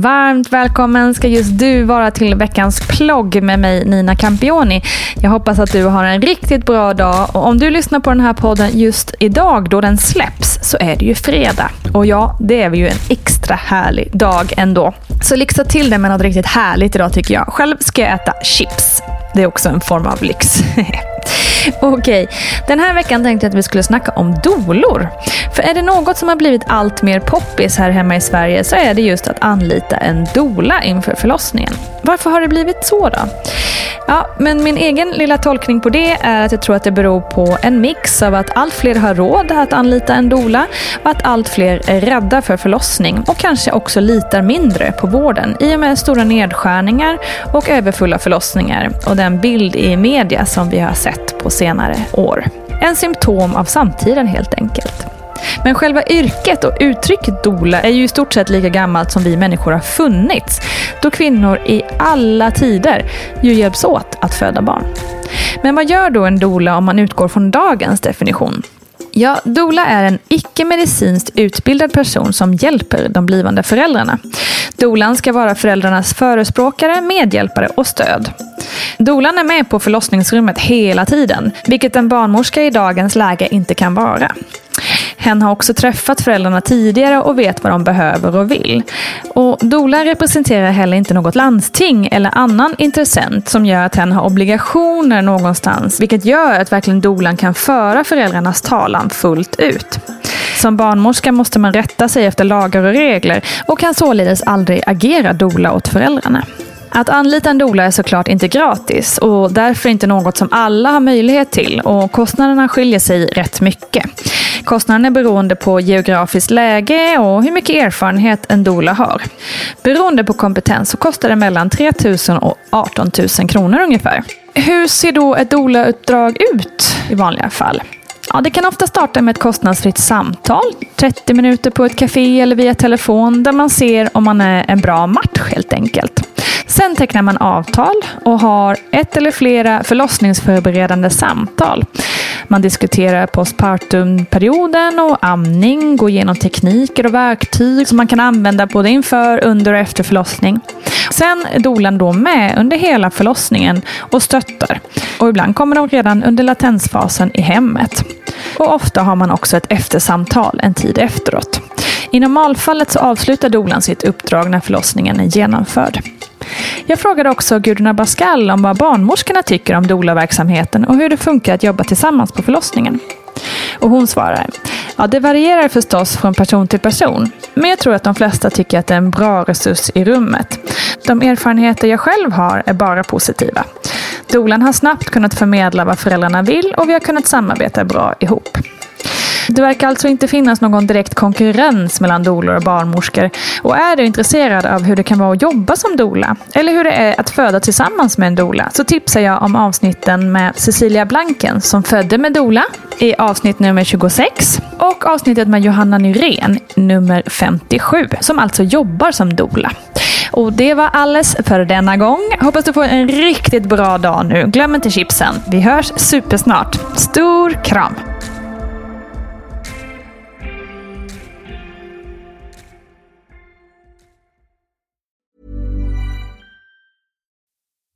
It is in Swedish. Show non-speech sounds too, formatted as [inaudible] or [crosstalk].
Varmt välkommen ska just du vara till veckans plogg med mig Nina Campioni. Jag hoppas att du har en riktigt bra dag och om du lyssnar på den här podden just idag då den släpps så är det ju fredag. Och ja, det är ju en extra härlig dag ändå. Så lyxa till det med något riktigt härligt idag tycker jag. Själv ska jag äta chips. Det är också en form av lyx. [laughs] Okej, den här veckan tänkte jag att vi skulle snacka om dolor. För är det något som har blivit allt mer poppis här hemma i Sverige så är det just att anlita en dola inför förlossningen. Varför har det blivit så då? Ja, men min egen lilla tolkning på det är att jag tror att det beror på en mix av att allt fler har råd att anlita en dola och att allt fler är rädda för förlossning och kanske också litar mindre på vården i och med stora nedskärningar och överfulla förlossningar och den bild i media som vi har sett på senare år. En symptom av samtiden helt enkelt. Men själva yrket och uttrycket dola är ju i stort sett lika gammalt som vi människor har funnits, då kvinnor i alla tider ju hjälps åt att föda barn. Men vad gör då en dola om man utgår från dagens definition? Ja, doula är en icke-medicinskt utbildad person som hjälper de blivande föräldrarna. Dolan ska vara föräldrarnas förespråkare, medhjälpare och stöd. Dolan är med på förlossningsrummet hela tiden, vilket en barnmorska i dagens läge inte kan vara. Hen har också träffat föräldrarna tidigare och vet vad de behöver och vill. Och Dola representerar heller inte något landsting eller annan intressent som gör att hen har obligationer någonstans, vilket gör att verkligen Dolan kan föra föräldrarnas talan fullt ut. Som barnmorska måste man rätta sig efter lagar och regler och kan således aldrig agera dola åt föräldrarna. Att anlita en doula är såklart inte gratis och därför inte något som alla har möjlighet till och kostnaderna skiljer sig rätt mycket. Kostnaden är beroende på geografiskt läge och hur mycket erfarenhet en doula har. Beroende på kompetens så kostar det mellan 3 000 och 18 000 kronor ungefär. Hur ser då ett doula-uppdrag ut i vanliga fall? Ja, det kan ofta starta med ett kostnadsfritt samtal, 30 minuter på ett café eller via telefon, där man ser om man är en bra match helt enkelt. Sen tecknar man avtal och har ett eller flera förlossningsförberedande samtal. Man diskuterar postpartumperioden och amning, går igenom tekniker och verktyg som man kan använda både inför, under och efter förlossning. Sen är dolan då med under hela förlossningen och stöttar. Och ibland kommer de redan under latensfasen i hemmet. Och ofta har man också ett eftersamtal en tid efteråt. I normalfallet så avslutar dolan sitt uppdrag när förlossningen är genomförd. Jag frågade också Gudrun Abascal om vad barnmorskorna tycker om doula-verksamheten och hur det funkar att jobba tillsammans på förlossningen. Och hon svarar, ja det varierar förstås från person till person, men jag tror att de flesta tycker att det är en bra resurs i rummet. De erfarenheter jag själv har är bara positiva. Dolan har snabbt kunnat förmedla vad föräldrarna vill och vi har kunnat samarbeta bra ihop. Det verkar alltså inte finnas någon direkt konkurrens mellan doulor och barnmorskor. Och är du intresserad av hur det kan vara att jobba som doula, eller hur det är att föda tillsammans med en doula, så tipsar jag om avsnitten med Cecilia Blanken som födde med doula i avsnitt nummer 26 och avsnittet med Johanna Nyrén, nummer 57, som alltså jobbar som doula. Och det var alles för denna gång. Hoppas du får en riktigt bra dag nu. Glöm inte chipsen. Vi hörs supersnart. Stor kram!